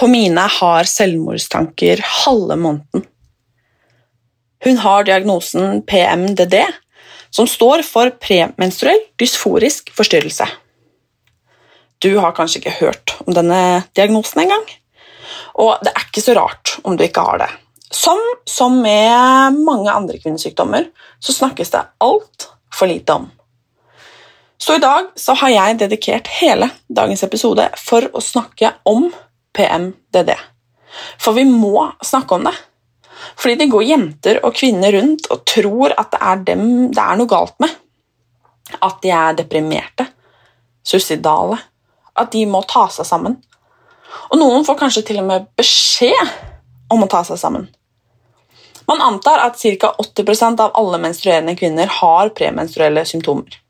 Tomine har selvmordstanker halve måneden. Hun har diagnosen PMDD, som står for premenstruell dysforisk forstyrrelse. Du har kanskje ikke hørt om denne diagnosen engang? Og det er ikke så rart om du ikke har det. Som, som med mange andre kvinnesykdommer så snakkes det altfor lite om. Så i dag så har jeg dedikert hele dagens episode for å snakke om PMDD. For vi må snakke om det. Fordi det går jenter og kvinner rundt og tror at det er dem det er noe galt med. At de er deprimerte, suicidale, at de må ta seg sammen. Og noen får kanskje til og med beskjed om å ta seg sammen. Man antar at ca. 80% av alle menstruerende kvinner har premenstruelle symptomer.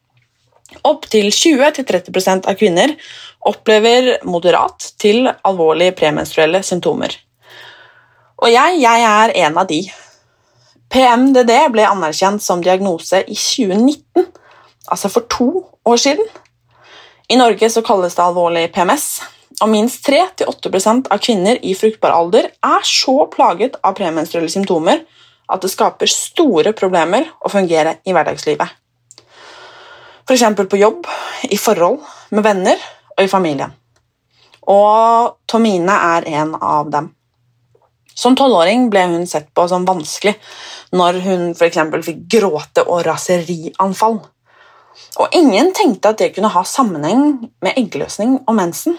Opptil 20-30% av kvinner opplever moderat til alvorlige premenstruelle symptomer. Og jeg, jeg er en av de. PMDD ble anerkjent som diagnose i 2019, altså for to år siden. I Norge så kalles det alvorlig PMS, og minst 3-8% av kvinner i fruktbar alder er så plaget av premenstruelle symptomer at det skaper store problemer å fungere i hverdagslivet. F.eks. på jobb, i forhold, med venner og i familien. Og Tomine er en av dem. Som tolvåring ble hun sett på som vanskelig når hun f.eks. fikk gråte- og raserianfall. Og ingen tenkte at det kunne ha sammenheng med eggløsning og mensen.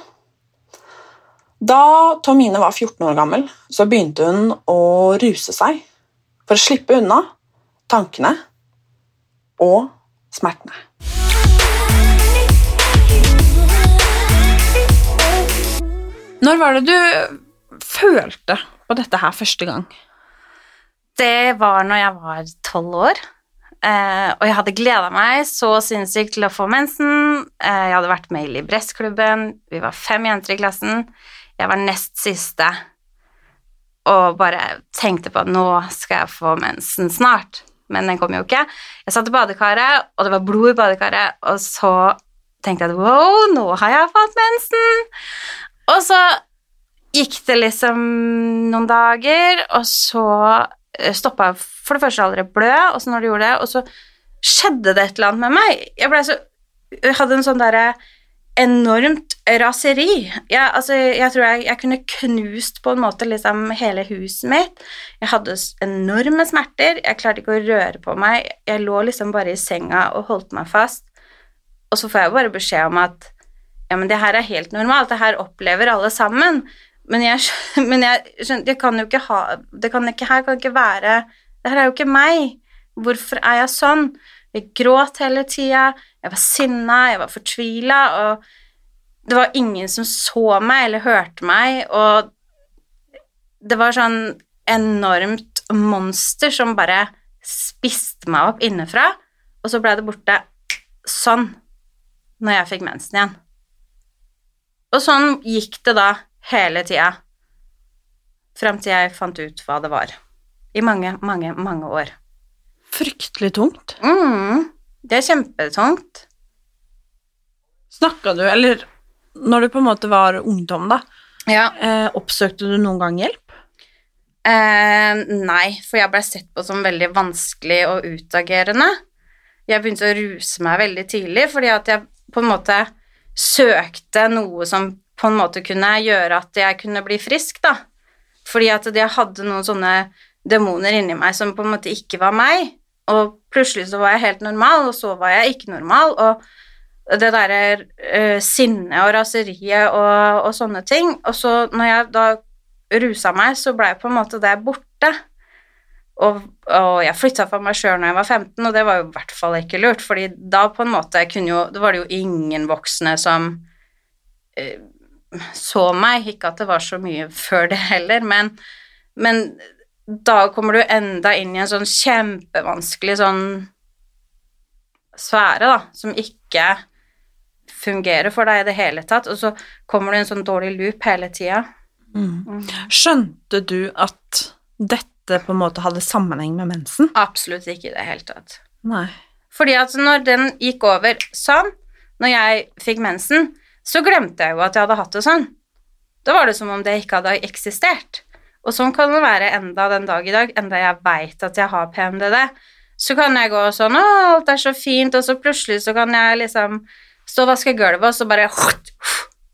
Da Tomine var 14 år gammel, så begynte hun å ruse seg for å slippe unna tankene og smertene. Når var det du følte på dette her første gang? Det var når jeg var tolv år, eh, og jeg hadde gleda meg så sinnssykt til å få mensen. Eh, jeg hadde vært med i Libresseklubben, vi var fem jenter i klassen. Jeg var nest siste og bare tenkte på at nå skal jeg få mensen snart. Men den kom jo ikke. Jeg satt i badekaret, og det var blod i badekaret, og så tenkte jeg at wow, nå har jeg fått mensen. Og så gikk det liksom noen dager, og så stoppa jeg for det første aldri blø, og så når det gjorde det, og så skjedde det et eller annet med meg. Jeg blei så Jeg hadde en sånn derre enormt raseri. Jeg, altså, jeg tror jeg, jeg, kunne knust på en måte liksom hele huset mitt. Jeg hadde enorme smerter. Jeg klarte ikke å røre på meg. Jeg lå liksom bare i senga og holdt meg fast. Og så får jeg bare beskjed om at ja, men det her er helt normalt, det her opplever alle sammen. Men jeg, men jeg det kan jo ikke ha Det kan ikke, her kan ikke være Det her er jo ikke meg. Hvorfor er jeg sånn? Jeg gråt hele tida, jeg var sinna, jeg var fortvila, og det var ingen som så meg eller hørte meg, og det var sånn enormt monster som bare spiste meg opp innenfra, og så ble det borte sånn når jeg fikk mensen igjen. Og sånn gikk det da hele tida, fram til jeg fant ut hva det var. I mange, mange, mange år. Fryktelig tungt. Mm, det er kjempetungt. Snakka du, eller når du på en måte var ungdom, da, Ja. eh, oppsøkte du noen gang hjelp? Eh, nei, for jeg ble sett på som veldig vanskelig og utagerende. Jeg begynte å ruse meg veldig tidlig fordi at jeg på en måte søkte noe som på en måte kunne gjøre at jeg kunne bli frisk, da. Fordi at jeg hadde noen sånne demoner inni meg som på en måte ikke var meg. Og plutselig så var jeg helt normal, og så var jeg ikke normal. Og det derre uh, sinnet og raseriet og, og, sånne ting. Og så når jeg da rusa meg, så blei på en måte det borte. Og, og jeg flytta for meg sjøl når jeg var 15, og det var jo i hvert fall ikke lurt, fordi da på en måte kunne jo Da var det jo ingen voksne som uh, så meg. Ikke at det var så mye før det heller, men, men da kommer du enda inn i en sånn kjempevanskelig sånn sfære da, som ikke fungerer for deg i det hele tatt, og så kommer du i en sånn dårlig loop hele tida. Mm. Skjønte du at dette på en måte hadde sammenheng med mensen? Absolutt ikke i det hele tatt. Nei. Fordi at når den gikk over sånn, når jeg fikk mensen, så glemte jeg jo at jeg hadde hatt det sånn. Da var det som om det ikke hadde eksistert. Og sånn kan det være enda den dag i dag, enda jeg veit at jeg har PMDD. Så kan jeg gå sånn 'Å, alt er så fint', og så plutselig så kan jeg liksom stå og vaske gulvet, og så bare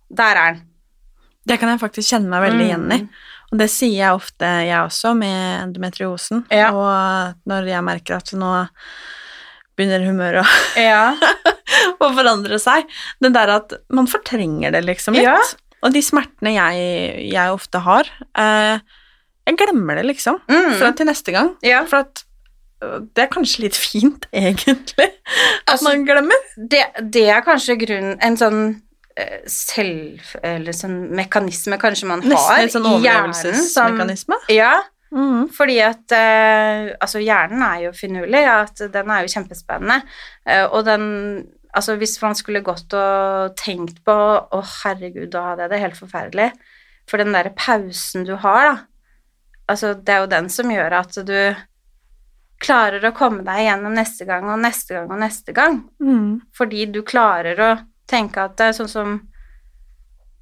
Der er den. Det kan jeg faktisk kjenne meg veldig igjen i. Mm. Og det sier jeg ofte, jeg også, med endometriosen. Ja. Og når jeg merker at nå begynner humøret å, Ja. forandre seg, det der at man fortrenger det liksom litt. Ja. Og de smertene jeg, jeg ofte har, eh, jeg glemmer det liksom, Mm. fra til neste gang. ja. For at øh, det er kanskje litt fint, egentlig, at Altså, man glemmer. Det, det er kanskje grunnen En sånn eh, selv... Eller sånn mekanisme kanskje man har Nesten en sånn i overlevelsesmekanisme. Ja, Mhm. fordi at eh, Altså, hjernen er jo finurlig, at den er jo kjempespennende, eh, og den Altså, hvis man skulle gått og tenkt på Å, herregud, da hadde jeg det helt forferdelig. For den derre pausen du har, da Altså, det er jo den som gjør at du klarer å komme deg gjennom neste gang og neste gang og neste gang. Mm. Fordi du klarer å tenke at det er sånn som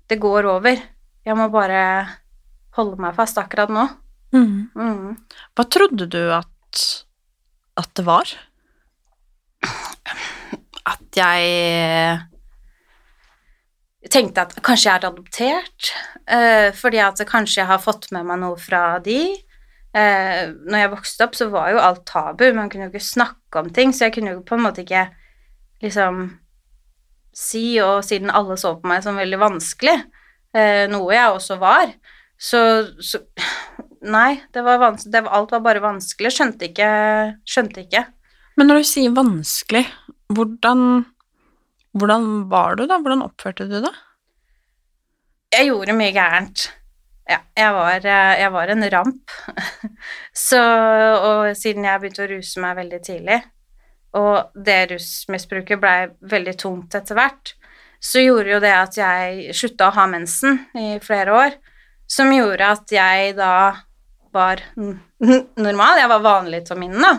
Det går over. Jeg må bare holde meg fast akkurat nå. Mm. Hva trodde du at, at det var? At jeg tenkte at kanskje jeg er adoptert, eh, fordi at kanskje jeg har fått med meg noe fra de. Eh, når jeg vokste opp, så var jo alt tabu, man kunne jo ikke snakke om ting, så jeg kunne jo på en måte ikke liksom si, og siden alle så på meg som veldig vanskelig, eh, noe jeg også var, så, så Nei, det var var, alt var bare vanskelig, skjønte ikke, skjønte ikke. Men når du sier vanskelig, hvordan, hvordan var du da? Hvordan oppførte du deg? Jeg gjorde mye gærent. Ja, jeg var, jeg var en ramp. Så, og siden jeg begynte å ruse meg veldig tidlig, og det rusmisbruket blei veldig tungt etter hvert, så gjorde jo det at jeg slutta å ha mensen i flere år, som gjorde at jeg da var n- normal. Jeg var vanlig til min, da.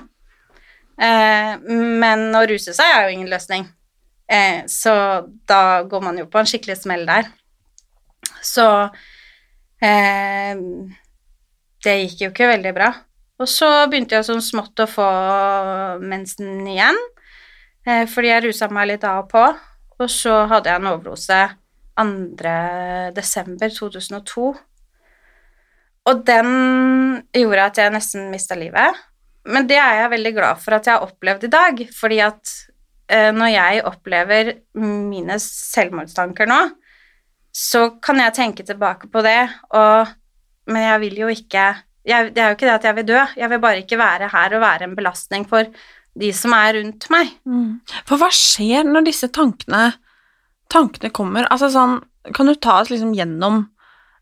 Eh, men å ruse seg er jo ingen løsning. Eh, så da går man jo på en skikkelig smell der. Så eh, det gikk jo ikke veldig bra. Og så begynte jeg sånn smått å få mensen igjen, fordi jeg rusa meg litt av og på. Og så hadde jeg en overdose 2. desember 2002. Og den gjorde at jeg nesten mista livet. Men det er jeg veldig glad for at jeg har opplevd i dag, fordi at eh, når jeg opplever mine selvmordstanker nå, så kan jeg tenke tilbake på det, og, men jeg vil jo ikke jeg, Det er jo ikke det at jeg vil dø, jeg vil bare ikke være her og være en belastning for de som er rundt meg. For hva skjer når disse tankene, tankene kommer? Altså sånn, kan du ta oss liksom gjennom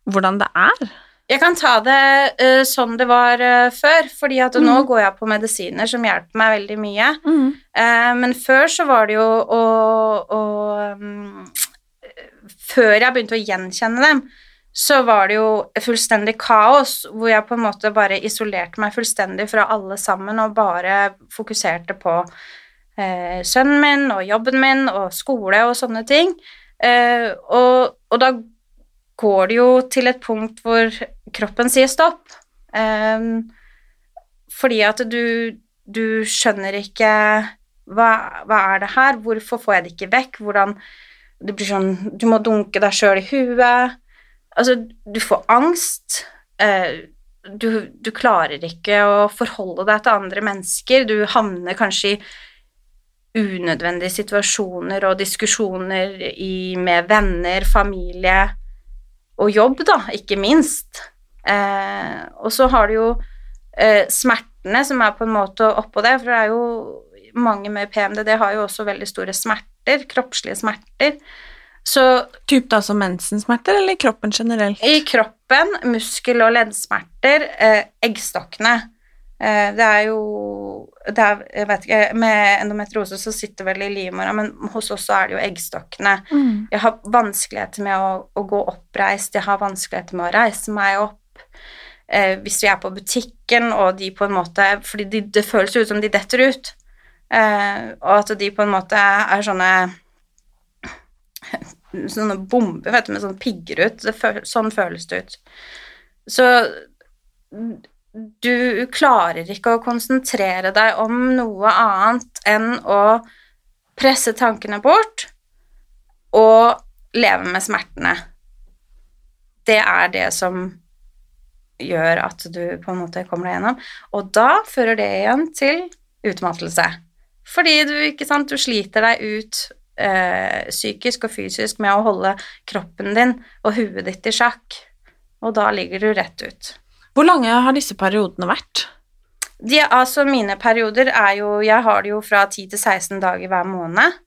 hvordan det er? Jeg kan ta det uh, sånn det var uh, før, fordi at nå Mhm. går jeg på medisiner som hjelper meg veldig mye. Eh, men før så var det jo å, å um, Før jeg begynte å gjenkjenne dem, så var det jo fullstendig kaos, hvor jeg på en måte bare isolerte meg fullstendig fra alle sammen og bare fokuserte på sønnen min og jobben min og skole og sånne ting. Og, og da går det jo til et punkt hvor kroppen sier stopp. Um, fordi at du, du skjønner ikke hva, hva er det her, hvorfor får jeg det ikke vekk, hvordan det blir sånn Du må dunke deg sjøl i huet. Altså, du får angst. Uh, du, du klarer ikke å forholde deg til andre mennesker. Du havner kanskje i unødvendige situasjoner og diskusjoner i, med venner, familie og jobb, da, ikke minst. Eh, og så har du jo eh, smertene som er på en måte oppå det, for det er jo mange med PMDD har jo også veldig store smerter, kroppslige smerter. Så Typ da som mensensmerter, eller i kroppen generelt? i kroppen, muskel- og leddsmerter, eh, eggstokkene. Eh, det er jo er, jeg vet ikke, Med endometriose så sitter vel i livmora, men hos oss så er det jo eggstokkene. Mm. Jeg har vanskeligheter med å, å gå oppreist, jeg har vanskeligheter med å reise meg opp. Eh, hvis vi er på butikken, og de på en måte Fordi de, det føles ut som de detter ut. Eh, og at de på en måte er sånne Sånne bomber, vet du, med sånne pigger ut. Føl, sånn føles det ut. Så du klarer ikke å konsentrere deg om noe annet enn å presse tankene bort og leve med smertene. Det er det som gjør at du på en måte kommer deg gjennom. Og da fører det igjen til utmattelse. Fordi du, ikke sant, du sliter deg ut eh, psykisk og fysisk med å holde kroppen din og huet ditt i sjakk. Og da ligger du rett ut. Hvor lange har disse periodene vært? De, altså mine perioder er jo Jeg har det jo fra 10 til 16 dager hver måned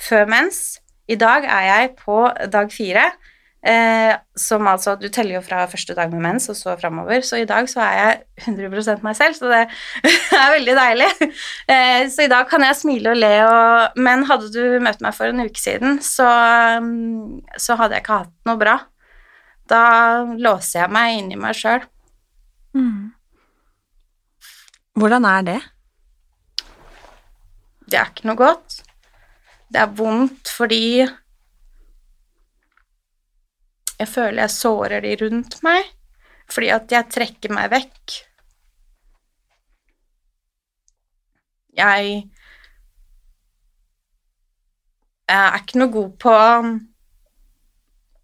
før mens. I dag er jeg på dag fire. Eh, som altså Du teller jo fra første dag med mens og så framover. Så i dag så er jeg 100% meg selv, så det er veldig deilig. Eh, så i dag kan jeg smile og le og Men hadde du møtt meg for en uke siden, så, mm, så hadde jeg ikke hatt noe bra. Da låser jeg meg inni meg sjøl. Mm. Hvordan er det? Det er ikke noe godt. Det er vondt fordi jeg føler jeg sårer de rundt meg, fordi at jeg trekker meg vekk. Jeg Jeg er ikke noe god på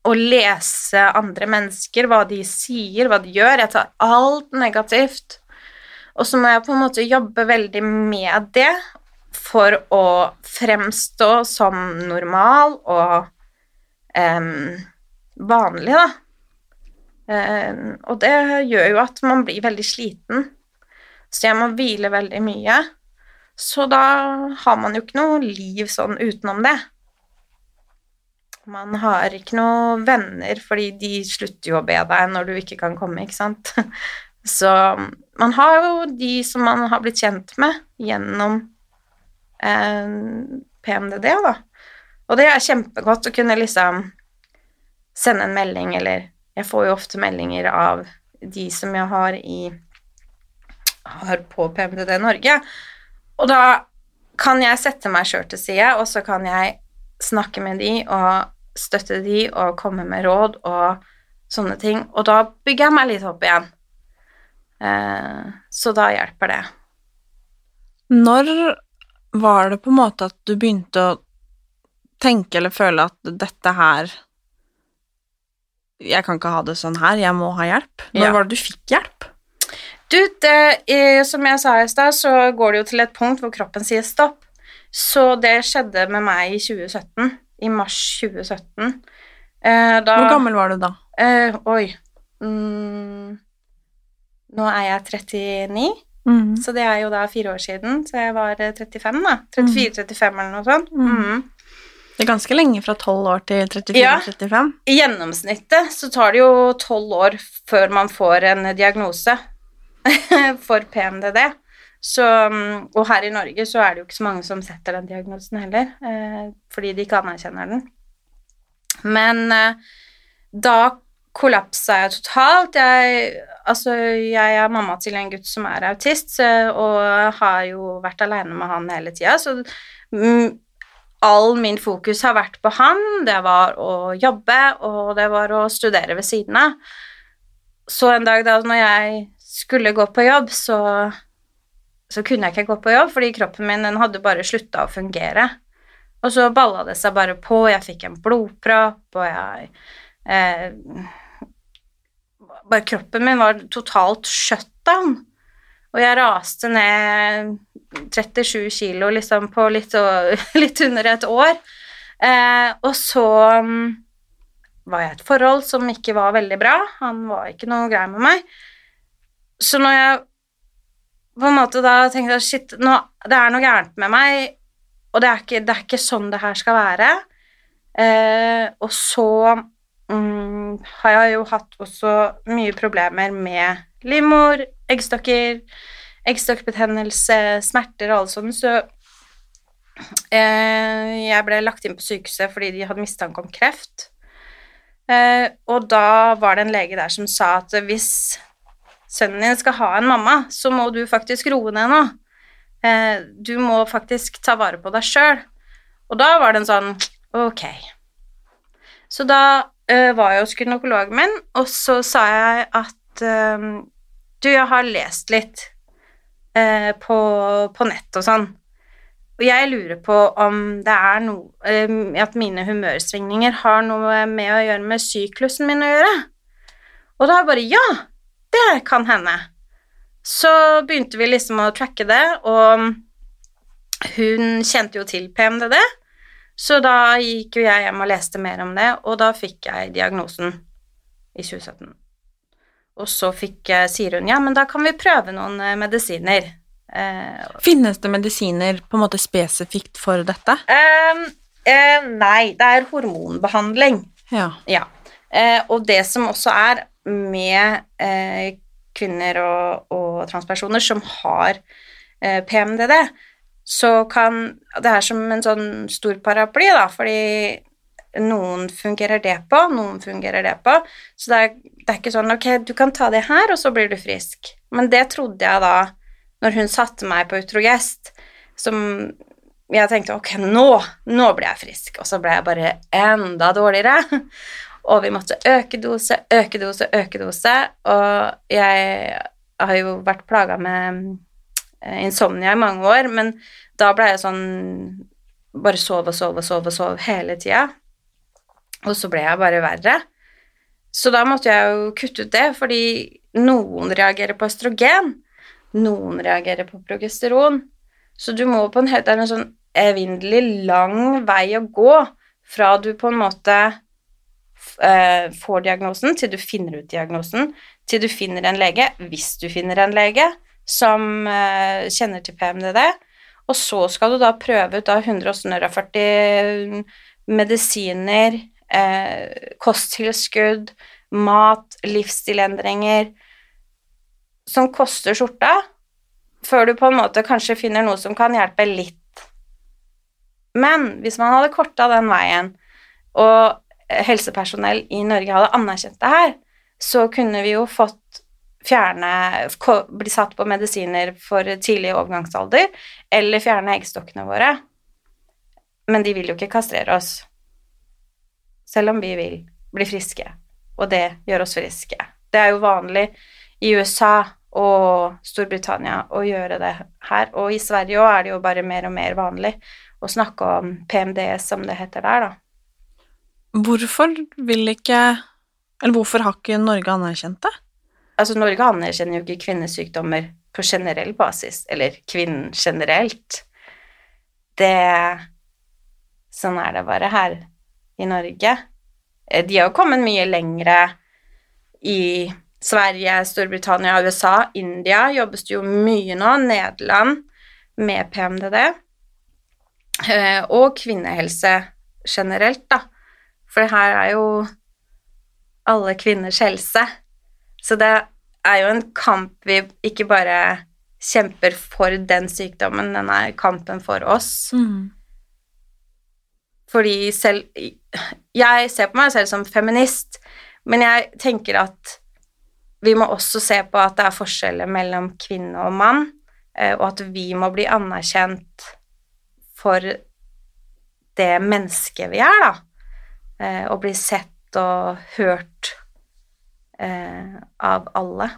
å lese andre mennesker, hva de sier, hva de gjør. Jeg tar alt negativt. Og så må jeg på en måte jobbe veldig med det for å fremstå som normal og um, vanlig, da. Um, og det gjør jo at man blir veldig sliten. Så jeg må hvile veldig mye. Så da har man jo ikke noe liv sånn utenom det. Man har ikke noen venner, fordi de slutter jo å be deg når du ikke kan komme, ikke sant. Så man har jo de som man har blitt kjent med gjennom eh, PMDD, da. Og det er kjempegodt å kunne liksom sende en melding, eller jeg får jo ofte meldinger av de som jeg har i har på PMDD Norge. Og da kan jeg sette meg sjøl til side, og så kan jeg snakke med de og støtte de og komme med råd og sånne ting. Og da bygger jeg meg litt opp igjen. Eh, så da hjelper det. Når var det på en måte at du begynte å tenke eller føle at dette her Jeg kan ikke ha det sånn her, jeg må ha hjelp. Når Ja. var det du fikk hjelp? Du, det, eh, som jeg sa i stad, så går det jo til et punkt hvor kroppen sier stopp. Så det skjedde med meg i 2017. I mars 2017. Eh, da, Hvor gammel var du da? Eh, oi. Mm, nå er jeg 39, Mm. så det er jo da fire år siden. Så jeg var eh, 35, da. 34-35 eller noe sånt. Mm. Mhm. Det er ganske lenge fra 12 år til 34-35. I gjennomsnittet så tar det jo tolv år før man får en diagnose for PMDD. Så, mm, og her i Norge så er det jo ikke så mange som setter den diagnosen heller, eh, fordi de ikke anerkjenner den. Men eh, da kollapsa jeg totalt. Jeg, altså, jeg er mamma til en gutt som er autist, og har jo vært aleine med han hele tida, så mm, all min fokus har vært på han. Det var å jobbe, og det var å studere ved siden av. Så en dag da når jeg skulle gå på jobb, så, så kunne jeg ikke gå på jobb, fordi kroppen min den hadde bare slutta å fungere. Og så balla det seg bare på, jeg fikk en blodpropp, og jeg eh, bare Kroppen min var totalt shutdown. Og jeg raste ned 37 kilo liksom på litt, og, litt under et år. Eh, og så mm, var jeg i et forhold som ikke var veldig bra. Han var ikke noe grei med meg. Så når jeg på en måte da tenkte jeg, shit, nå, det er noe gærent med meg, og det er ikke, det er ikke sånn det her skal være. Eh, og så mm, har jeg jo hatt også mye problemer med livmor, eggstokker, eggstokkbetennelse, smerter og alt sånt, så eh, jeg ble lagt inn på sykehuset fordi de hadde mistanke om kreft. Eh, og da var det en lege der som sa at hvis sønnen din skal ha en mamma, så må du faktisk roe ned nå. Eh, du må faktisk ta vare på deg sjøl. Og da var det en sånn Ok. Så da eh, var jeg hos gynekologen min, og så sa jeg at eh, Du, jeg har lest litt på, på nett og sånn. Og jeg lurer på om det er noe At mine humørsvingninger har noe med å gjøre med syklusen min å gjøre. Og da bare Ja, det kan hende. Så begynte vi liksom å tracke det, og hun kjente jo til PMDD, så da gikk jo jeg hjem og leste mer om det, og da fikk jeg diagnosen i 2017. Og så fikk, sier hun ja, men da kan vi prøve noen eh, medisiner. Eh, Finnes det medisiner på en måte spesifikt for dette? eh, eh, nei, det er hormonbehandling. Ja. Ja. Eh, og det som også er med eh, kvinner og, og transpersoner som har eh, PMDD, så kan Det er som en sånn stor paraply, da, fordi noen fungerer det på, noen fungerer det på. Så det er, det er ikke sånn Ok, du kan ta det her, og så blir du frisk. Men det trodde jeg da, når hun satte meg på Utrogest, som jeg tenkte ok, nå, nå blir jeg frisk, og så ble jeg bare enda dårligere. Og vi måtte øke dose, øke dose, øke dose. Og jeg har jo vært plaga med eh, insomnia i mange år, men da ble jeg sånn Bare sove og sove og sove og sove hele tida. Og så ble jeg bare verre. Så da måtte jeg jo kutte ut det, fordi noen reagerer på østrogen, noen reagerer på progesteron. Så du må på en Det er en sånn evinnelig lang vei å gå fra du på en måte eh, får diagnosen, til du finner ut diagnosen, til du finner en lege, hvis du finner en lege som eh, kjenner til PMDD, og så skal du da prøve ut da 140 medisiner, eh, kosttilskudd, mat, livsstilendringer, som koster skjorta, før du på en måte kanskje finner noe som kan hjelpe litt. Men hvis man hadde korta den veien, og helsepersonell i Norge hadde anerkjent det her, så kunne vi jo fått fjerne Bli satt på medisiner for tidlig overgangsalder, eller fjerne eggstokkene våre. Men de vil jo ikke kastrere oss. Selv om vi vil bli friske, og det gjør oss friske. Det er jo vanlig i USA og Storbritannia å gjøre det her, og i Sverige òg er det jo bare mer og mer vanlig å snakke om PMDS, som det heter der, da. Hvorfor vil ikke Eller hvorfor har ikke Norge anerkjent det? Altså, Norge anerkjenner jo ikke kvinnesykdommer på generell basis, eller kvinnen generelt. Det Sånn er det bare her i Norge. Eh, De har jo kommet mye lengre i Sverige, Storbritannia, USA, India jobbes det jo mye nå, Nederland med PMDD, eh, og kvinnehelse generelt, da. For det her er jo alle kvinners helse. Så det er jo en kamp vi ikke bare kjemper for den sykdommen, den er kampen for oss. Fordi selv Jeg ser på meg selv som feminist, men jeg tenker at vi må også se på at det er forskjeller mellom kvinne og mann, eh, og at vi må bli anerkjent for det mennesket vi er, da. Eh, Og bli sett og hørt eh, av alle.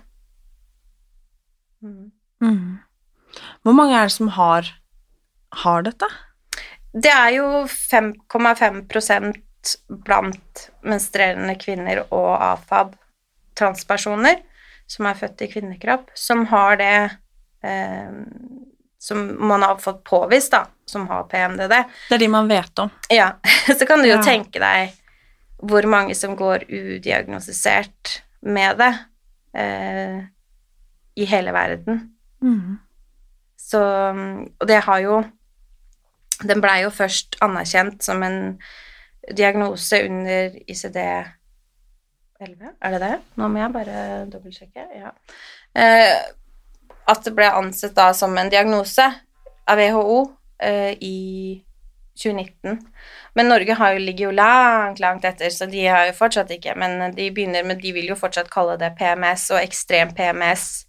Mm. Mm. Hvor mange er det som har, har dette? Det er jo 5,5% blant menstruerende kvinner og AFAB transpersoner som er født i kvinnekropp, som har det eh, som man har fått påvist, da, som har PMDD. Det er de man vet om. Ja, så kan du jo Ja. tenke deg hvor mange som går udiagnostisert med det eh, i hele verden. Så, og det har jo Den blei jo først anerkjent som en diagnose under ICD-11, er det det? Nå må jeg bare dobbeltsjekke. Ja. Eh, at det ble ansett da som en diagnose av WHO eh, i 2019. Men Norge jo, ligger jo langt, langt etter, så de har jo fortsatt ikke Men de begynner, med de vil jo fortsatt kalle det PMS og ekstrem PMS,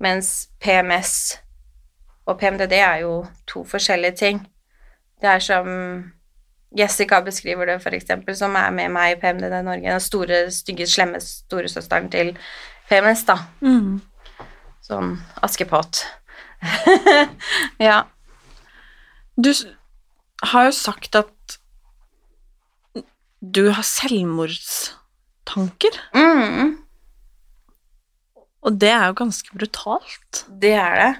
mens PMS og PMDD er jo to forskjellige ting. Det er som Jessica beskriver det, eksempel, som er med meg i PMDD Norge. Den store, stygge, slemme storesøsteren til PMS, da. Mm. Sånn Askepott. ja. Du har jo sagt at du har selvmordstanker, Mm, og det er jo ganske brutalt. det er det.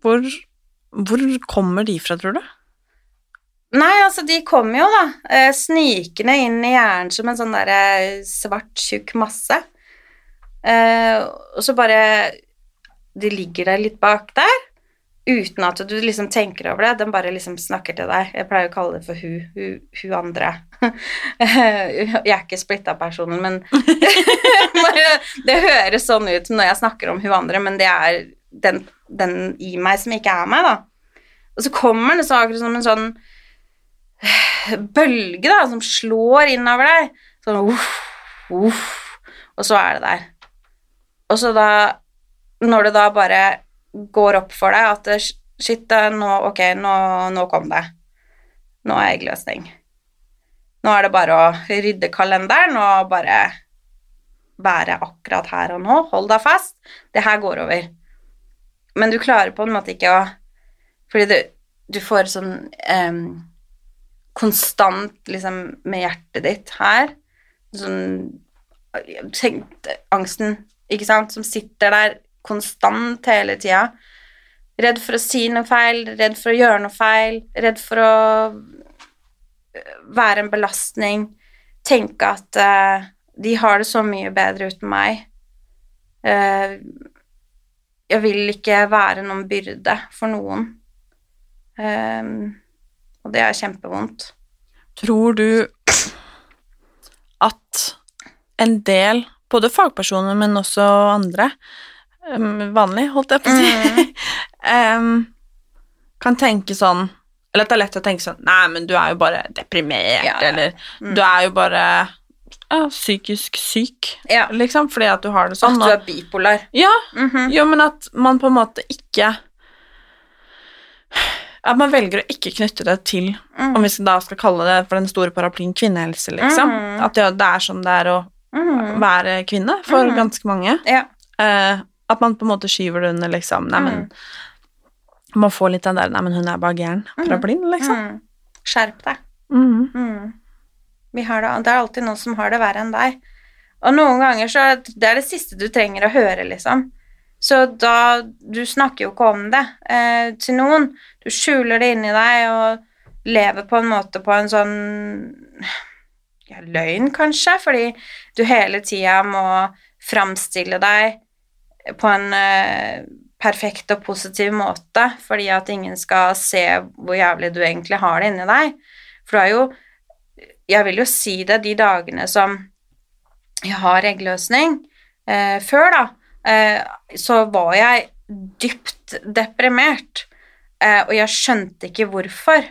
Hvor, hvor kommer de fra, tror du? Nei, altså, de kommer jo, da, eh, snikende inn i hjernen som en sånn derre svart, tjukk masse. Eh, og så bare De ligger der litt bak der, uten at du liksom tenker over det. Den bare liksom snakker til deg. Jeg pleier å kalle det for hun, hun, hun andre. jeg er ikke splitta personen, men Det høres sånn ut når jeg snakker om hun andre, men det er den, den i meg som ikke er meg, da. Og så kommer det så akkurat som en sånn bølge da, som slår innover deg. Sånn uff, uff, og så er det der. Og så da, når det da bare går opp for deg at shit, nå, ok, nå, nå kom det. Nå er jeg løsning. Nå er det bare å rydde kalenderen og bare være akkurat her og nå. Hold deg fast. Det her går over. Men du klarer på en måte ikke å Fordi du, du får sånn um, konstant liksom med hjertet ditt her. Sånn tenk, Angsten, ikke sant, som sitter der konstant hele tida. Redd for å si noe feil, redd for å gjøre noe feil, redd for å være en belastning. Tenke at uh, de har det så mye bedre uten meg. Uh, jeg vil ikke være noen byrde for noen. Eh, og det er kjempevondt. Tror du at en del, både fagpersoner, men også andre, vanlig, holdt jeg på å si, um, kan tenke sånn Eller at det er lett å tenke sånn Nei, men du er jo bare deprimert, Ja, ja. eller Mm. du er jo bare ja, psykisk syk, liksom, fordi at du har det sånn. At du er bipolar. Ja, Mhm. jo, men at man på en måte ikke At man velger å ikke knytte det til Mm. om vi skal- da skal kalle det for den store paraplyen kvinnehelse, liksom. Mhm. At det, det er sånn det er å Mhm. være kvinne for mm. ganske mange. Ja. Eh, at man på en måte skyver det under, liksom. Nei, men Mhm. Man får litt den der Nei, men hun er bare gæren. Paraplyen, liksom. Mhm. Skjerp deg. Mm. Vi har det, det er alltid noen som har det verre enn deg. Og noen ganger så Det er det siste du trenger å høre, liksom. Så da Du snakker jo ikke om det eh, til noen. Du skjuler det inni deg og lever på en måte på en sånn ja, løgn, kanskje, fordi du hele tida må framstille deg på en eh, perfekt og positiv måte, fordi at ingen skal se hvor jævlig du egentlig har det inni deg. For du er jo Jeg vil jo si det, de dagene som jeg har eggløsning eh, Før, da, eh, så var jeg dypt deprimert, og jeg skjønte ikke hvorfor.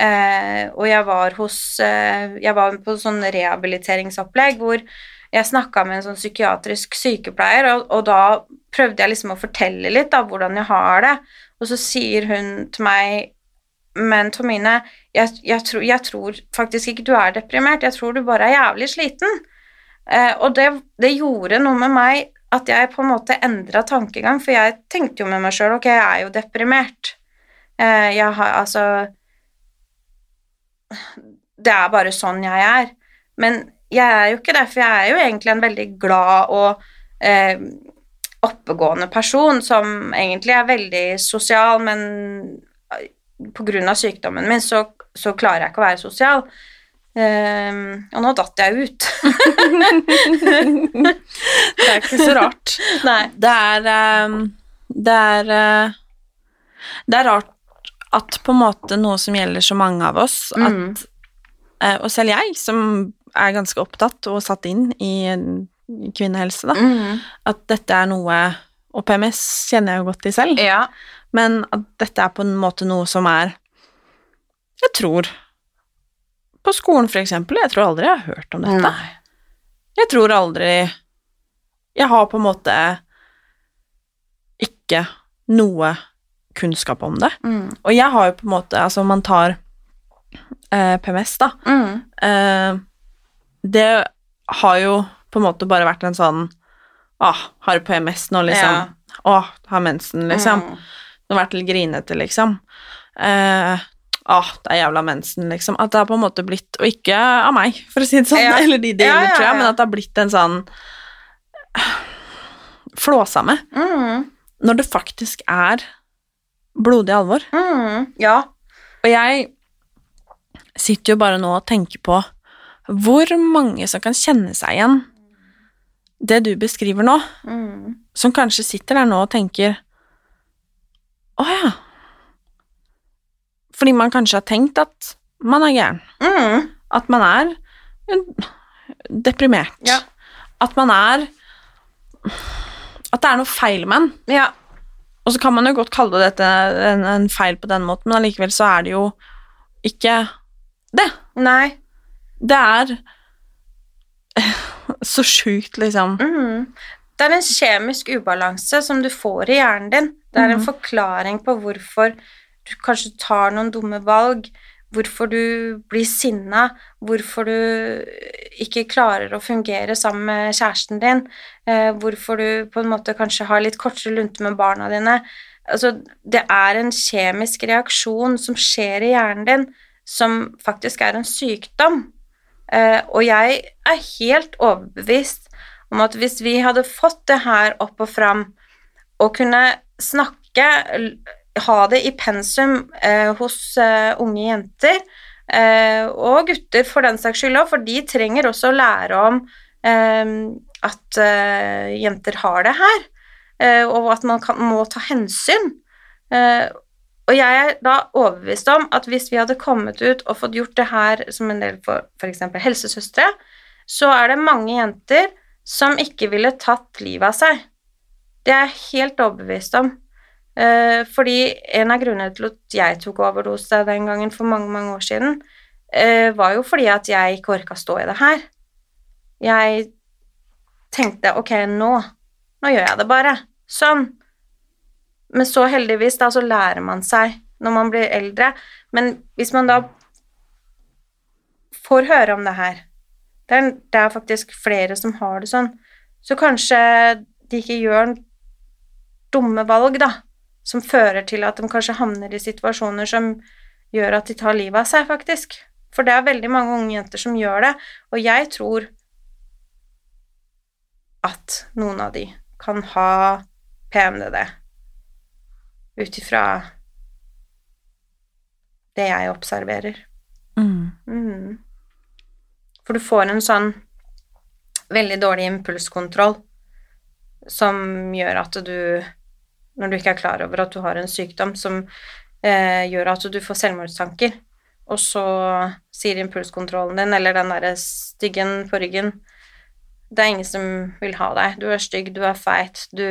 Eh, og jeg var hos eh, Jeg var på sånn rehabiliteringsopplegg hvor jeg snakka med en sånn psykiatrisk sykepleier, og, og da prøvde jeg liksom å fortelle litt av hvordan jeg har det, og så sier hun til meg men Tomine, jeg, jeg, tror, jeg tror faktisk ikke du er deprimert, jeg tror du bare er jævlig sliten. Eh, og det, det gjorde noe med meg at jeg på en måte endra tankegang, for jeg tenkte jo med meg sjøl ok, jeg er jo deprimert. Eh, jeg har altså Det er bare sånn jeg er. Men jeg er jo ikke det, for jeg er jo egentlig en veldig glad og eh, oppegående person som egentlig er veldig sosial, men på grunn av sykdommen min så, så klarer jeg ikke å være sosial. Ehm, og nå datt jeg ut. Det er ikke så rart. Nei. Det er um, Det er uh, Det er rart at på en måte noe som gjelder så mange av oss, at Mm. eh, Og selv jeg, som er ganske opptatt og satt inn i, i kvinnehelse, da, Mm. at dette er noe og PMS kjenner jeg jo godt til selv, Ja. men at dette er på en måte noe som er Jeg tror På skolen, for eksempel, jeg tror aldri jeg har hørt om dette. Nei. Jeg tror aldri Jeg har på en måte ikke noe kunnskap om det. Mm. Og jeg har jo på en måte Altså, man tar eh, PMS, da. Mm. Eh, det har jo på en måte bare vært en sånn Åh, har du PMS nå, liksom? Ja. Åh, har mensen, liksom. Mm. Det har vært litt grinete, liksom. Eh, åh, det er jævla mensen, liksom. At det har på en måte blitt Og ikke av meg, for å si det sånn, Ja. eller de det gjelder, ja, tror jeg, men at det har blitt en sånn flåsame. Mm. Når det faktisk er blodig alvor. Mm. Ja. Og jeg sitter jo bare nå og tenker på hvor mange som kan kjenne seg igjen det du beskriver nå, Mm. som kanskje sitter der nå og tenker Å ja. Fordi man kanskje har tenkt at man er gæren. Mm. At man er deprimert. Ja. At man er At det er noe feil med en. Ja. Og så kan man jo godt kalle dette en, en feil på den måten, men allikevel så er det jo ikke det. Nei. Det er så sjukt, liksom. Mm. Det er en kjemisk ubalanse som du får i hjernen din. Det er en Mhm. forklaring på hvorfor du kanskje tar noen dumme valg, hvorfor du blir sinna, hvorfor du ikke klarer å fungere sammen med kjæresten din, eh, hvorfor du på en måte kanskje har litt kortere lunte med barna dine. Altså, det er en kjemisk reaksjon som skjer i hjernen din, som faktisk er en sykdom. Eh, og jeg er helt overbevist om at hvis vi hadde fått det her opp og fram, og kunne snakke, ha det i pensum eh, hos eh, unge jenter, eh, og gutter for den saks skyld òg, for de trenger også å lære om eh, at eh, jenter har det her, eh, og at man kan, må ta hensyn. Eh, og jeg er da overbevist om at hvis vi hadde kommet ut og fått gjort det her som en del for f.eks. helsesøstre, så er det mange jenter som ikke ville tatt livet av seg. Det er jeg helt overbevist om. Eh, fordi en av grunnene til at jeg tok overdose den gangen for mange, mange år siden, eh, var jo fordi at jeg ikke orka stå i det her. Jeg tenkte ok, nå, nå gjør jeg det bare. Sånn. Men så heldigvis, da, så lærer man seg når man blir eldre. Men hvis man da får høre om det her Det er, det er faktisk flere som har det sånn. Så kanskje de ikke gjør dumme valg, da, som fører til at de kanskje havner i situasjoner som gjør at de tar livet av seg, faktisk. For det er veldig mange unge jenter som gjør det, og jeg tror at noen av de kan ha PMDD ut ifra det jeg observerer. Mm. Mm. For du får en sånn veldig dårlig impulskontroll som gjør at du Når du ikke er klar over at du har en sykdom som eh, gjør at du får selvmordstanker, og så sier impulskontrollen din, eller den derre styggen på ryggen Det er ingen som vil ha deg. Du er stygg, du er feit, du,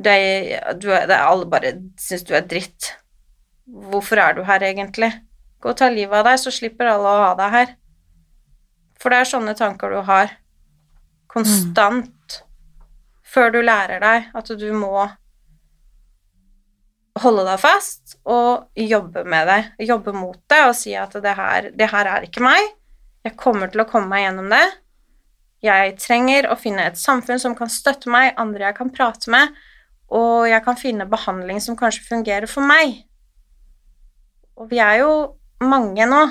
du er, du er, Alle bare syns du er dritt. Hvorfor er du her, egentlig? Gå og ta livet av deg, så slipper alle å ha deg her. For det er sånne tanker du har konstant før du lærer deg at du må holde deg fast og jobbe med det, jobbe mot det og si at det her, det her er ikke meg. Jeg kommer til å komme meg gjennom det. Jeg trenger å finne et samfunn som kan støtte meg, andre jeg kan prate med, og jeg kan finne behandling som kanskje fungerer for meg. Og vi er jo mange nå.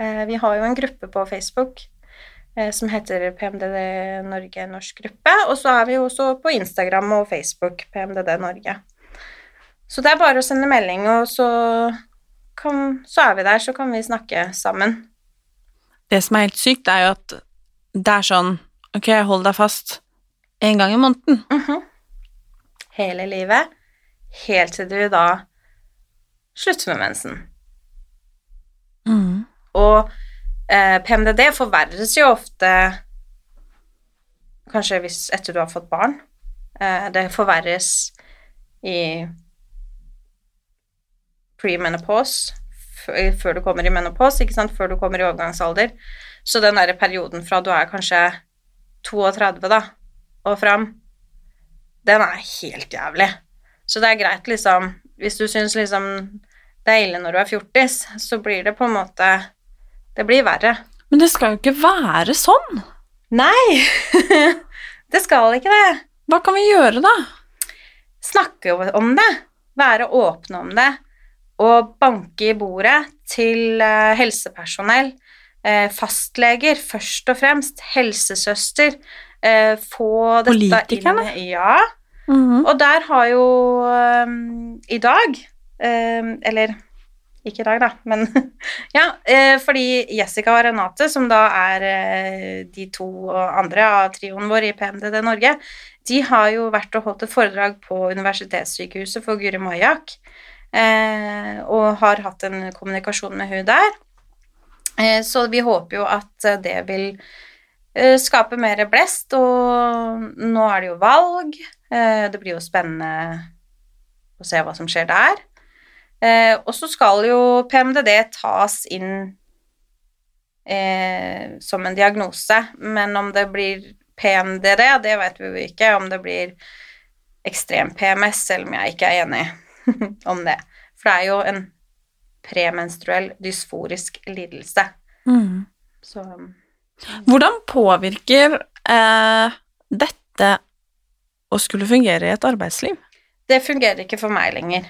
Eh, Vi har jo en gruppe på Facebook eh, som heter PMDD Norge norsk gruppe, og så er vi jo også på Instagram og Facebook PMDD Norge. Så det er bare å sende melding, og så, kan, så er vi der, så kan vi snakke sammen. Det som er helt sykt, er jo at det er sånn Ok, hold deg fast en gang i måneden. Mhm. Hele livet, helt til du da slutter med mensen. Mm. Og eh, PMDD forverres jo ofte kanskje hvis etter du har fått barn. Eh, det forverres i premenopause, f- før du kommer i menopause, ikke sant, før du kommer i overgangsalder. Så den der perioden fra du er kanskje 32 da, og fram, den er helt jævlig. Så det er greit, liksom, hvis du syns liksom det er ille når du er fjortis, så blir det på en måte Det blir verre. Men det skal jo ikke være sånn. Nei! det skal ikke det. Hva kan vi gjøre, da? Snakke om det. Være åpne om det. Og banke i bordet til eh, helsepersonell, eh, fastleger først og fremst, helsesøster. eh, få dette Politikerne? inn Ja. Mhm. Og der har jo um, i dag um, Eller ikke i dag, da, men ja. uh, fordi Jessica og Renate, som da er uh, de to andre av trioen vår i PMDD Norge, de har jo vært og holdt et foredrag på Universitetssykehuset for Guri Majak, og har hatt en kommunikasjon med hun der. Eh, så vi håper jo at eh, det vil eh, skape mer blest, og nå er det jo valg. Eh, Det blir jo spennende å se hva som skjer der. Eh, Og så skal jo PMDD tas inn eh, som en diagnose, men om det blir PMDD, det vet vi jo ikke. Om det blir ekstrem PMS, selv om jeg ikke er enig om det. For det er jo en premenstruell dysforisk lidelse. Mm. Så Hvordan påvirker eh, dette å skulle fungere i et arbeidsliv? Det fungerer ikke for meg lenger.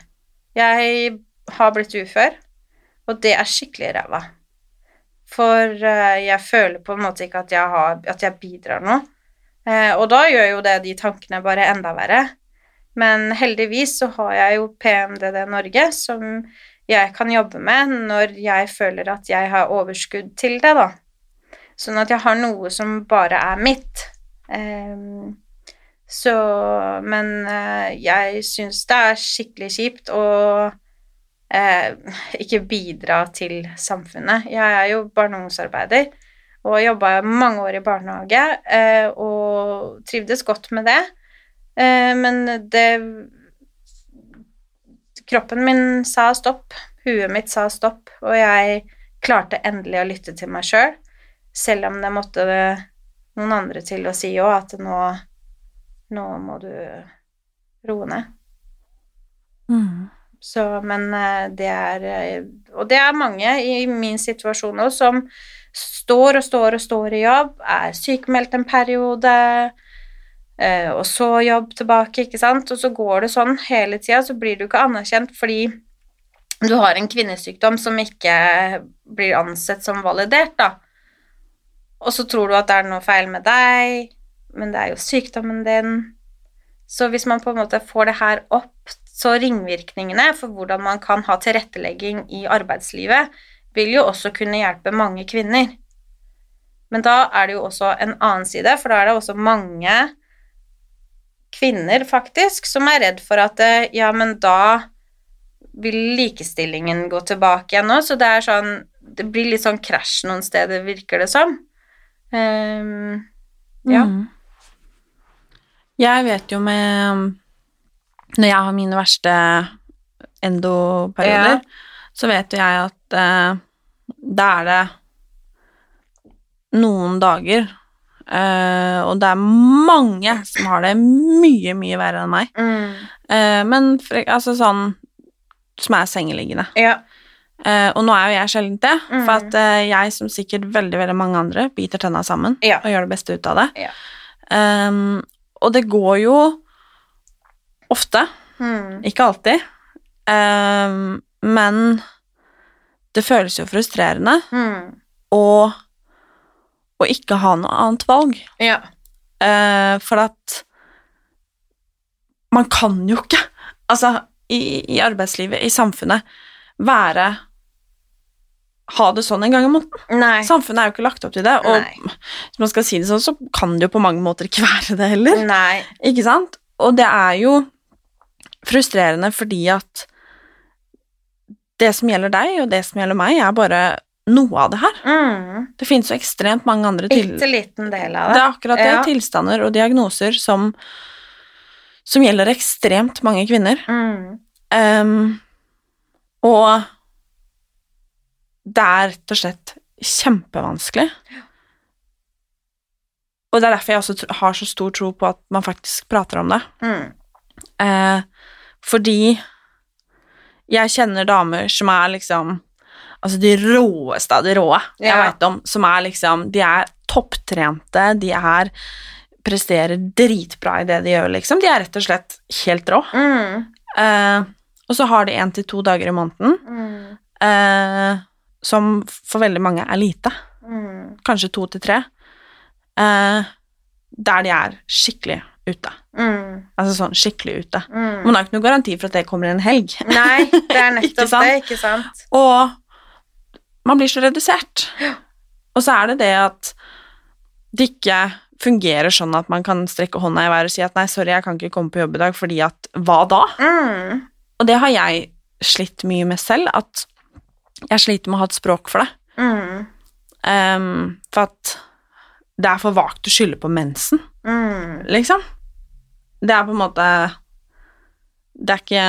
Jeg har blitt ufør, og det er skikkelig ræva. For eh, jeg føler på en måte ikke at jeg, har, at jeg bidrar noe. Eh, og da gjør jo det de tankene bare enda verre. Men heldigvis så har jeg jo PMDD Norge, som jeg kan jobbe med når jeg føler at jeg har overskudd til det, da. Sånn at jeg har noe som bare er mitt. Um, så Men uh, jeg syns det er skikkelig kjipt å uh, ikke bidra til samfunnet. Jeg er jo barne- og ungdomsarbeider og jobba mange år i barnehage uh, og trivdes godt med det. Eh, men det Kroppen min sa stopp, huet mitt sa stopp, og jeg klarte endelig å lytte til meg sjøl, selv om det måtte noen andre til å si òg at nå, nå må du roe ned. Mm. Så, men eh, det er eh, Og det er mange i min situasjon òg som står og står og står i jobb, er sykemeldt en periode, og så jobb tilbake, ikke sant, og så går det sånn hele tida, så blir du ikke anerkjent fordi du har en kvinnesykdom som ikke blir ansett som validert, da. Og så tror du at det er noe feil med deg, men det er jo sykdommen din. Så hvis man på en måte får det her opp, så ringvirkningene for hvordan man kan ha tilrettelegging i arbeidslivet, vil jo også kunne hjelpe mange kvinner. Men da er det jo også en annen side, for da er det også mange kvinner, faktisk, som er redd for at eh, ja, men da vil likestillingen gå tilbake igjen nå, så det er sånn Det blir litt sånn krasj noen steder, virker det som. Um, Ja. Mm. Jeg vet jo med Når jeg har mine verste endoperioder, så vet jo jeg at uh, da er det noen dager eh, Og det er mange som har det mye, mye verre enn meg. mm, Uh, men for, altså sånn Som er sengeliggende. ja. Uh, og nå er jo jeg sjelden det, mm. for at jeg, som sikkert veldig veldig mange andre, biter tenna sammen Ja. og gjør det beste ut av det. Ja. Um, og det går jo ofte, Mm, ikke alltid, Um, men det føles jo frustrerende mm, å, ikke ha noe annet valg. ja. Eh, for at man kan jo ikke, altså i, i arbeidslivet, i samfunnet, være ha det sånn en gang i måneden. Nei. Samfunnet er jo ikke lagt opp til det, og Nei. hvis man skal si det sånn, så kan det jo på mange måter ikke være det heller. Nei. Ikke sant? Og det er jo frustrerende fordi at det som gjelder deg, og det som gjelder meg, er bare noe av det her. Mm. Det finnes jo ekstremt mange andre til... Bitte liten del av Det det. er akkurat det. Ja. Tilstander og diagnoser som som gjelder ekstremt mange kvinner. Mm. Um, og det er rett og slett kjempevanskelig. Og det er derfor jeg også har så stor tro på at man faktisk prater om det. Mm. Eh, fordi jeg kjenner damer som er liksom Altså de råeste av de råe jeg Ja. vet om, som er liksom De er topptrente, de er presterer dritbra i det de gjør, liksom. De er rett og slett helt rå. Mm. Eh, og så har de én til to dager i måneden, Mm. eh, som for veldig mange er lite. Mm. Kanskje to til tre. Eh, der de er skikkelig ute. Mm. Altså sånn skikkelig ute. Mm. Man har ikke noen garanti for at det kommer en helg. Nei, det er nettopp ikke det, ikke sant? Og man blir så redusert. Og så er det det at det ikke fungerer sånn at man kan strekke hånda i været og si at nei, sorry, jeg kan ikke komme på jobb i dag fordi at hva da? Mm. Og det har jeg slitt mye med selv, at jeg sliter med å ha et språk for det. Mm. Um, for at det er for vagt å skylde på mensen, Mm. liksom. Det er på en måte Det er ikke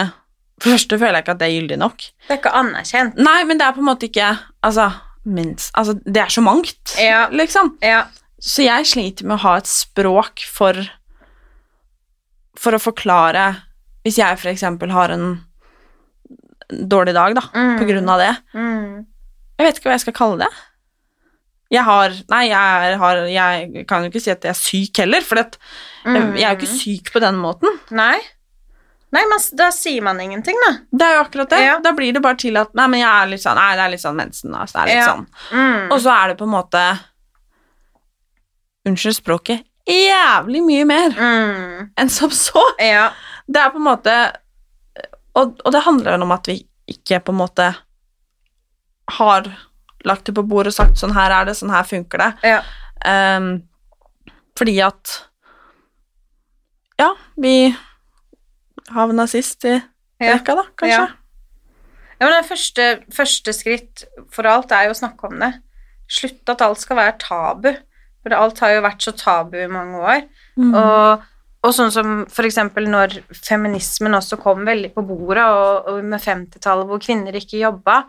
For det første føler jeg ikke at det er gyldig nok. Det er ikke anerkjent. Nei, men det er på en måte ikke Altså, mens Altså, det er så mangt, Ja. liksom. Ja. Så jeg sliter med å ha et språk for For å forklare Hvis jeg for eksempel har en dårlig dag, da, Mm. på grunn av det. Mm. Jeg vet ikke hva jeg skal kalle det. Jeg har Nei, jeg, har, jeg kan jo ikke si at jeg er syk heller, for det, Mm. jeg er jo ikke syk på den måten. Nei. Nei, men da sier man ingenting, da. Det er jo akkurat det. Ja. Da blir det bare til at Nei, men jeg er litt sånn Nei, det er litt sånn mensen, altså. Det er litt Ja. sånn. Mm. Og så er det på en måte Unnskyld språket jævlig mye mer Mm. enn som så. Ja. Det er på en måte og, og det handler om at vi ikke på en måte har lagt det på bordet og sagt sånn her er det, sånn her funker det. Ja. Ehm, fordi at Ja, vi havna sist i Ja. rekka, da, kanskje. Ja. Ja, men det første, første skritt for alt er jo å snakke om det. Slutte at alt skal være tabu. For alt har jo vært så tabu i mange år. Mm. Og, og sånn som eksempel når feminismen også kom veldig på bordet, og, og med 50-tallet hvor kvinner ikke jobba,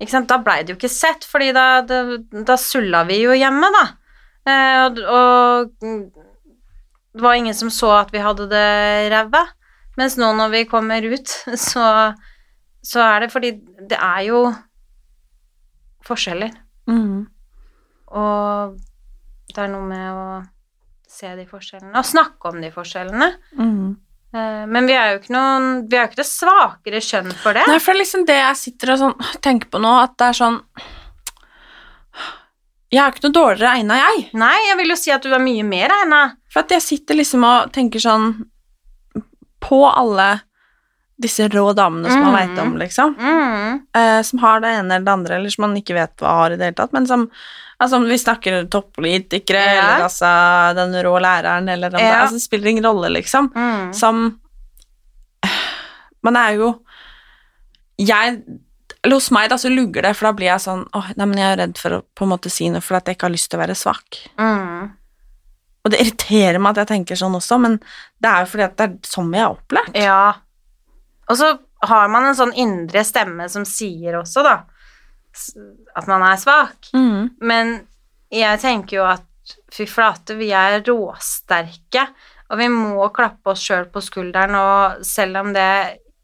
ikke da blei det jo ikke sett, fordi da, da, da sulla vi jo hjemme, da. Eh, og, og det var ingen som så at vi hadde det ræva. Mens nå når vi kommer ut, så, så er det fordi det er jo forskjeller. Mm. Og det er noe med å se de forskjellene, og snakke om de forskjellene. Mm. Eh, Men vi er noen Vi er jo ikke det svakere kjønn for det. Nei, for det er liksom det jeg sitter og sånn, tenker på nå, at det er sånn Jeg er ikke noe dårligere egna, jeg. Nei, jeg vil jo si at du er mye mer egna. For at jeg sitter liksom og tenker sånn På alle disse rå damene som man Mm. veit om, liksom. Mm. Eh, som har det ene eller det andre, eller som man ikke vet hva har i det hele tatt, men som Altså om vi snakker toppolitikere, Ja. eller altså den rå læreren, eller om det Altså det spiller ingen rolle, liksom. Mm. Som Man er jo Jeg eller hos meg da så lugger det, for da blir jeg sånn åh, nei, men jeg er redd for å på en måte si noe, for at jeg ikke har lyst til å være svak. Mm. Og det irriterer meg at jeg tenker sånn også, men det er jo fordi at det er sånn vi er opplært. Ja. Og så har man en sånn indre stemme som sier også, da, at man er svak. Mm. Men jeg tenker jo at fy flate, vi er råsterke, og vi må klappe oss sjøl på skulderen, og selv om det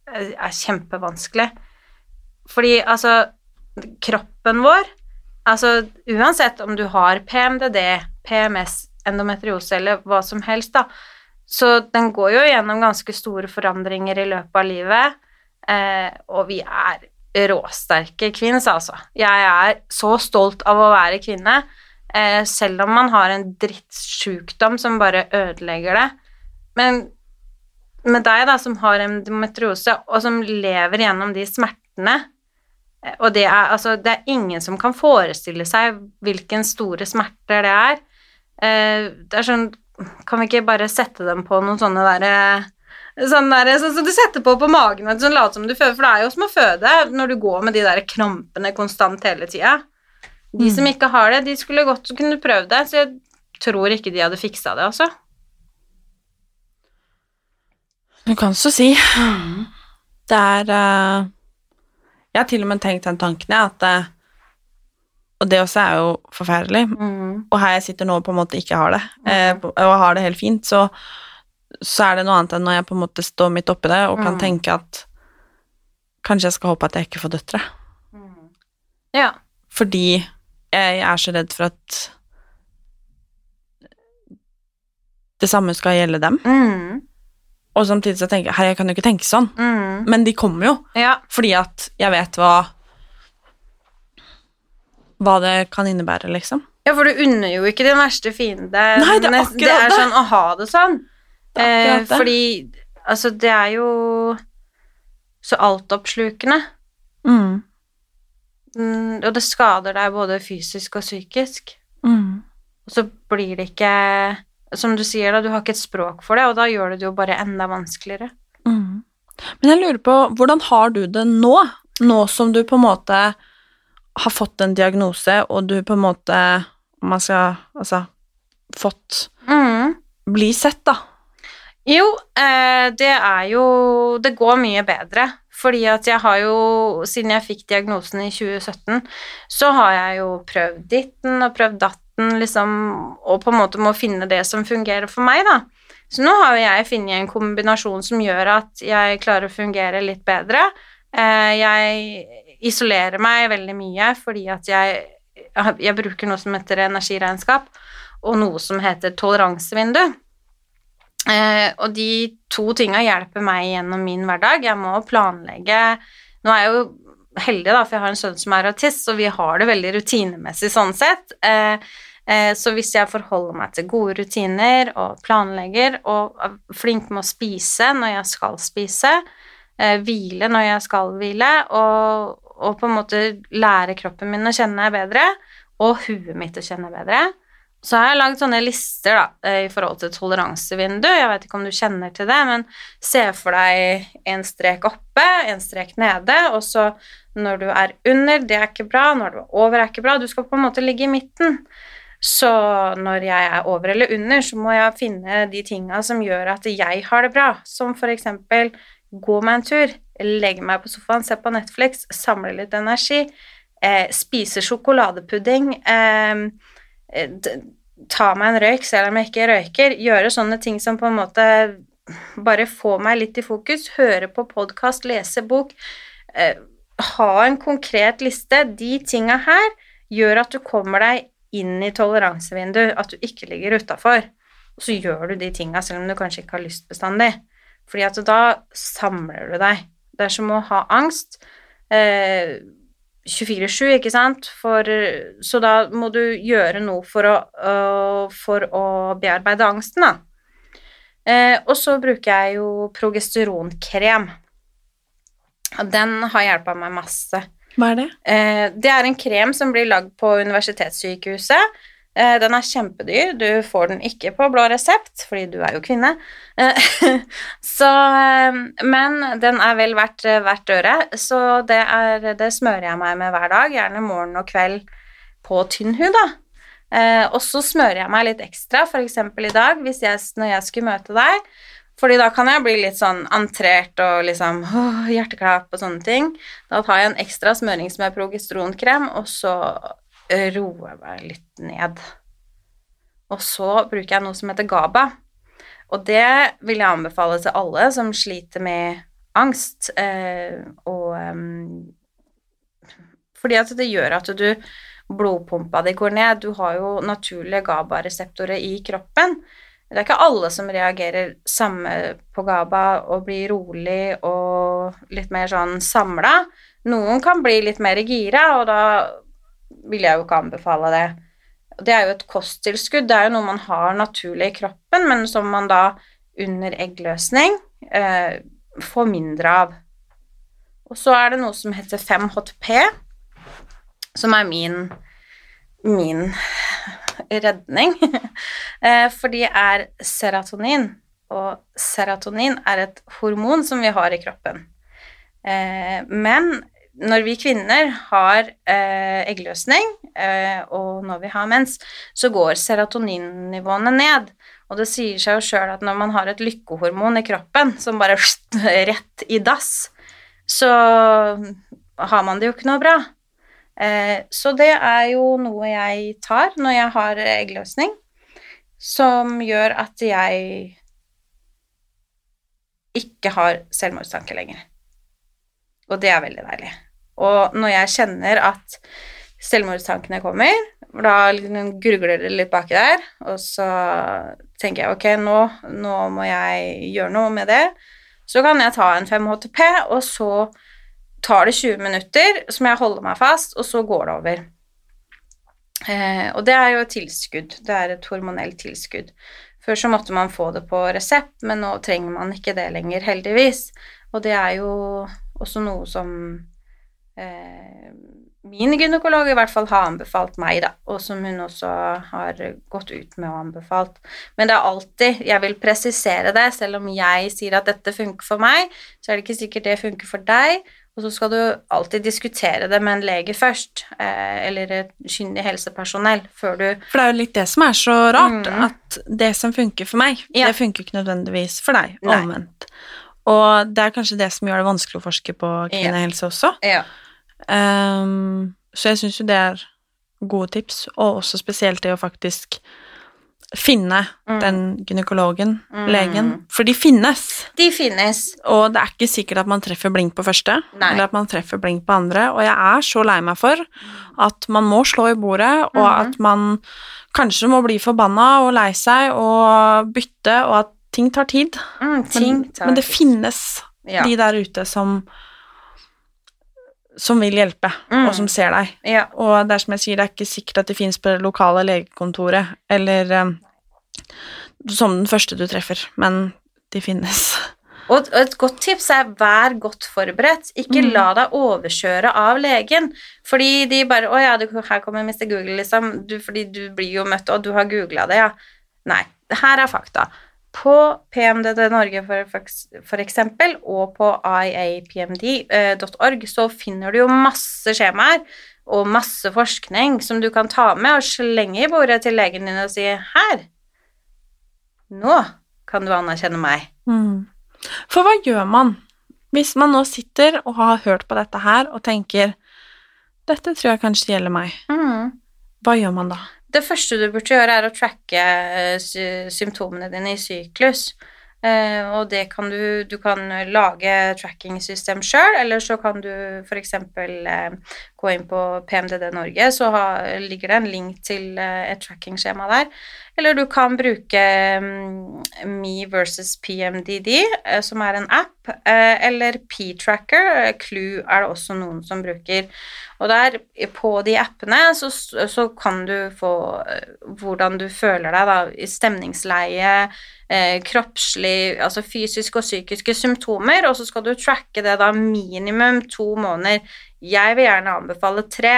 er kjempevanskelig Fordi altså, kroppen vår Altså uansett om du har PMDD, PMS, endometriose eller hva som helst, da, så den går jo gjennom ganske store forandringer i løpet av livet, eh, og vi er råsterke kvinner, altså. Jeg er så stolt av å være kvinne, eh, selv om man har en drittsjukdom som bare ødelegger det. Men med deg, da, som har endometriose, og som lever gjennom de smertene eh, Og det er altså Det er ingen som kan forestille seg hvilken store smerter det er. Eh, det er sånn Kan vi ikke bare sette dem på noen sånne derre Sånn, der, sånn som du setter på på magen, sånn late som du føder, for det er jo som å føde når du går med de der krampene konstant hele tida. De som ikke har det, de skulle godt kunne prøvd det, så jeg tror ikke de hadde fiksa det, altså. Du kan så si. Det er uh, Jeg har til og med tenkt den tanken, jeg, at eh, Og det også er jo forferdelig. Mm. Og her jeg sitter nå og på en måte ikke har det, eh, og har det helt fint, så, så er det noe annet enn når jeg på en måte står midt oppi det og kan Mm. tenke at kanskje jeg skal håpe at jeg ikke får døtre. Ja. Fordi jeg er så redd for at det samme skal gjelde dem. Mm. Og samtidig så tenker jeg herre, jeg kan jo ikke tenke sånn. Mm. Men de kommer jo, Ja. fordi at jeg vet hva hva det kan innebære, liksom. ja, for du unner jo ikke din verste fiende Nei, det er akkurat det er sånn å ha det sånn. Det Eh, fordi altså, det er jo så altoppslukende. Mm. Mm, og det skader deg både fysisk og psykisk. Mm. Og så blir det ikke Som du sier, da, du har ikke et språk for det, og da gjør det det jo bare enda vanskeligere. Mm. Men jeg lurer på, hvordan har du det nå? Nå som du på en måte har fått en diagnose, og du på en måte Om man skal Altså fått Mm. Bli sett, da. Jo, eh, det er jo Det går mye bedre. Fordi at jeg har jo Siden jeg fikk diagnosen i 2017, så har jeg jo prøvd ditten og prøvd datten, liksom, og på en måte må finne det som fungerer for meg, da. Så nå har jo jeg funnet en kombinasjon som gjør at jeg klarer å fungere litt bedre. Eh, jeg isolerer meg veldig mye fordi at jeg, jeg bruker noe som heter energiregnskap, og noe som heter toleransevindu. Eh, og de to tinga hjelper meg gjennom min hverdag. Jeg må planlegge Nå er jeg jo heldig, da, for jeg har en sønn som er autist, så vi har det veldig rutinemessig sånn sett. Eh, eh, så hvis jeg forholder meg til gode rutiner og planlegger, og er flink med å spise når jeg skal spise, eh, hvile når jeg skal hvile, og, og på en måte lære kroppen min å kjenne bedre, og huet mitt å kjenne bedre, så har jeg lagd sånne lister da, eh, i forhold til toleransevindu. Jeg vet ikke om du kjenner til det, men se for deg en strek oppe, en strek nede, og så når du er under, det er ikke bra, når du er over, er ikke bra. Du skal på en måte ligge i midten. Så når jeg er over eller under, så må jeg finne de tinga som gjør at jeg har det bra, som for eksempel gå meg en tur, legge meg på sofaen, se på Netflix, samle litt energi, eh, spise sjokoladepudding, eh, eh, ta meg en røyk selv om jeg ikke røyker, gjøre sånne ting som på en måte bare får meg litt i fokus, høre på podkast, lese bok, eh, ha en konkret liste. De tinga her gjør at du kommer deg inn i toleransevinduet, at du ikke ligger utafor. Og så gjør du de tinga selv om du kanskje ikke har lyst bestandig. Fordi at da samler du deg. Det er som å ha angst. Eh, 24-7, ikke sant? For, så da må du gjøre noe for å, uh, for å bearbeide angsten, da. Eh, og så bruker jeg jo progesteronkrem. Den har hjulpet meg masse. Hva er det? Eh, det er en krem som blir lagd på universitetssykehuset. Eh, den er kjempedyr. Du får den ikke på blå resept, fordi du er jo kvinne. Eh, så, eh, men den er vel verdt hvert øre, så det, er, det smører jeg meg med hver dag, gjerne morgen og kveld på tynn hud, da. Og så smører jeg meg litt ekstra, f.eks. i dag, hvis jeg, når jeg skulle møte deg. Fordi da kan jeg bli litt sånn entrert og liksom hjerteklapp og sånne ting. Da tar jeg en ekstra smørings med progesteronkrem, og så eh, roer meg litt ned. Og så bruker jeg noe som heter GABA. Og det vil jeg anbefale til alle som sliter med angst. Eh, og ehm, Fordi at det gjør at du blodpumpa di går ned. Du har jo naturlige GABA-reseptorer i kroppen. Det er ikke alle som reagerer samme på GABA og blir rolig og litt mer sånn samla. Noen kan bli litt mer gira, og da vil jeg jo ikke anbefale det. Det er jo et kosttilskudd, det er jo noe man har naturlig i kroppen, men som man da under eggløsning eh, får mindre av. Og så er det noe som heter 5-HTP, som er min, min redning. Eh, For det er serotonin, og serotonin er et hormon som vi har i kroppen. Eh, Men når vi kvinner har eh, eggløsning, eh, og når vi har mens, så går serotoninnivåene ned. Og det sier seg jo sjøl at når man har et lykkehormon i kroppen som bare rett i dass, så har man det jo ikke noe bra. Eh, så det er jo noe jeg tar når jeg har eggløsning, som gjør at jeg ikke har selvmordstanke lenger. Og det er veldig deilig. Og når jeg kjenner at selvmordstankene kommer, da grugler gurgler det litt baki der, og så tenker jeg ok, nå, nå, må jeg gjøre noe med det, så kan jeg ta en 5-HTP, og så tar det 20 minutter som jeg holder meg fast, og så går det over. Eh, og det er jo et tilskudd. Det er et hormonelt tilskudd. Før så måtte man få det på resept, men nå trenger man ikke det lenger, heldigvis. Og det er jo også noe som eh, min gynekolog i hvert fall har anbefalt meg, da, og som hun også har gått ut med og anbefalt. Men det er alltid Jeg vil presisere det, selv om jeg sier at dette funker for meg, så er det ikke sikkert det funker for deg. Og så skal du alltid diskutere det med en lege først, eh, eller et kyndig helsepersonell, før du For det er jo litt det som er så rart, mm. at det som funker for meg, ja. det funker ikke nødvendigvis for deg, omvendt. Og det er kanskje det som gjør det vanskelig å forske på kvinnehelse også. Ja. Um, så jeg syns jo det er gode tips, og også spesielt det å faktisk finne mm. den gynekologen, mm. legen. For de finnes. De finnes. Og det er ikke sikkert at man treffer blink på første, Nei. eller at man treffer blink på andre. Og jeg er så lei meg for at man må slå i bordet, og mm. at man kanskje må bli forbanna og lei seg og bytte, og at ting tar tid. Mm, ting men, men, det finnes ja. de der ute som som vil hjelpe, mm. og som ser deg. Ja. Og det er som jeg sier, det er ikke sikkert at de finnes på det lokale legekontoret, eller um, som den første du treffer, men de finnes. Og et godt tips er vær godt forberedt. Ikke mm. la deg overkjøre av legen. Fordi de bare 'Å ja, du, her kommer Mr. Google', liksom. Du, fordi du blir jo møtt, og du har googla det, ja. Nei. Her er fakta. På PMDD Norge eksempel, og på iapmd.org så finner du jo masse skjemaer og masse forskning som du kan ta med og slenge i bordet til legen din og si 'Her, nå kan du anerkjenne meg'. Mm. For hva gjør man hvis man nå sitter og har hørt på dette her og tenker 'Dette tror jeg kanskje gjelder meg'. Mm. Hva gjør man da? Det første du burde gjøre, er å tracke eh, symptomene dine i syklus. Uh, og det kan du Du kan lage tracking-system sjøl, eller så kan du f.eks. Gå inn på PMDD Norge, så ha, ligger det en link til uh, et tracking-skjema der. Eller du kan bruke um, Me versus PMDD, uh, som er en app, eller P-tracker. Clue er det også noen som bruker. Og der, på de appene, så, så kan du få eh, hvordan du føler deg, da, stemningsleie, eh, kroppslig, altså fysiske og psykiske symptomer, og så skal du tracke det da minimum to måneder. Jeg vil gjerne anbefale tre,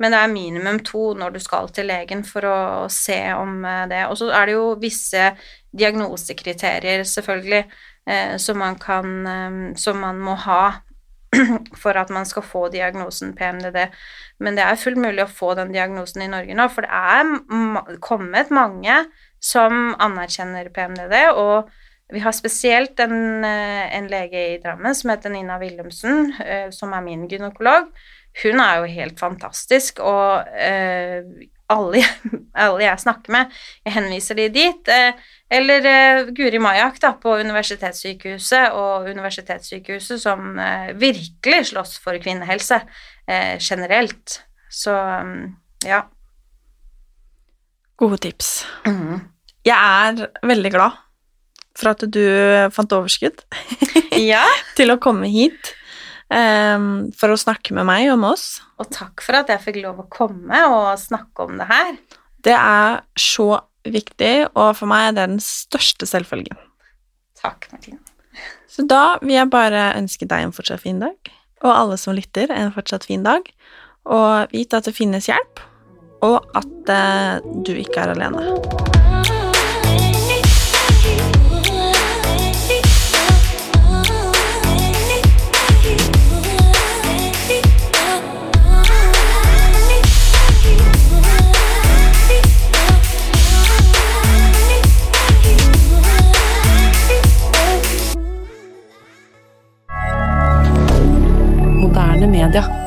men det er minimum to når du skal til legen for å se om eh, det. Og så er det jo visse diagnosekriterier, selvfølgelig, eh, som man kan eh, Som man må ha for at man skal få diagnosen PMDD. Men det er fullt mulig å få den diagnosen i Norge nå, for det er kommet mange som anerkjenner PMDD, og vi har spesielt en, eh, en lege i Drammen som heter Nina Willumsen, eh, som er min gynekolog. Hun er jo helt fantastisk, og eh, alle, alle, jeg snakker med, jeg henviser de dit. Eller Guri Majak da, på Universitetssykehuset, og Universitetssykehuset som virkelig slåss for kvinnehelse generelt. Så um, ja. Gode tips. Mm. Jeg er veldig glad for at du fant overskudd ja. til å komme hit um, for å snakke med meg om oss. Og takk for at jeg fikk lov å komme og snakke om det her. Det er så viktig, og for meg er det den største selvfølgen. Takk, Martine. Så da vil jeg bare ønske deg en fortsatt fin dag, og alle som lytter, en fortsatt fin dag, og vite at det finnes hjelp, og at uh, du ikke er alene. media.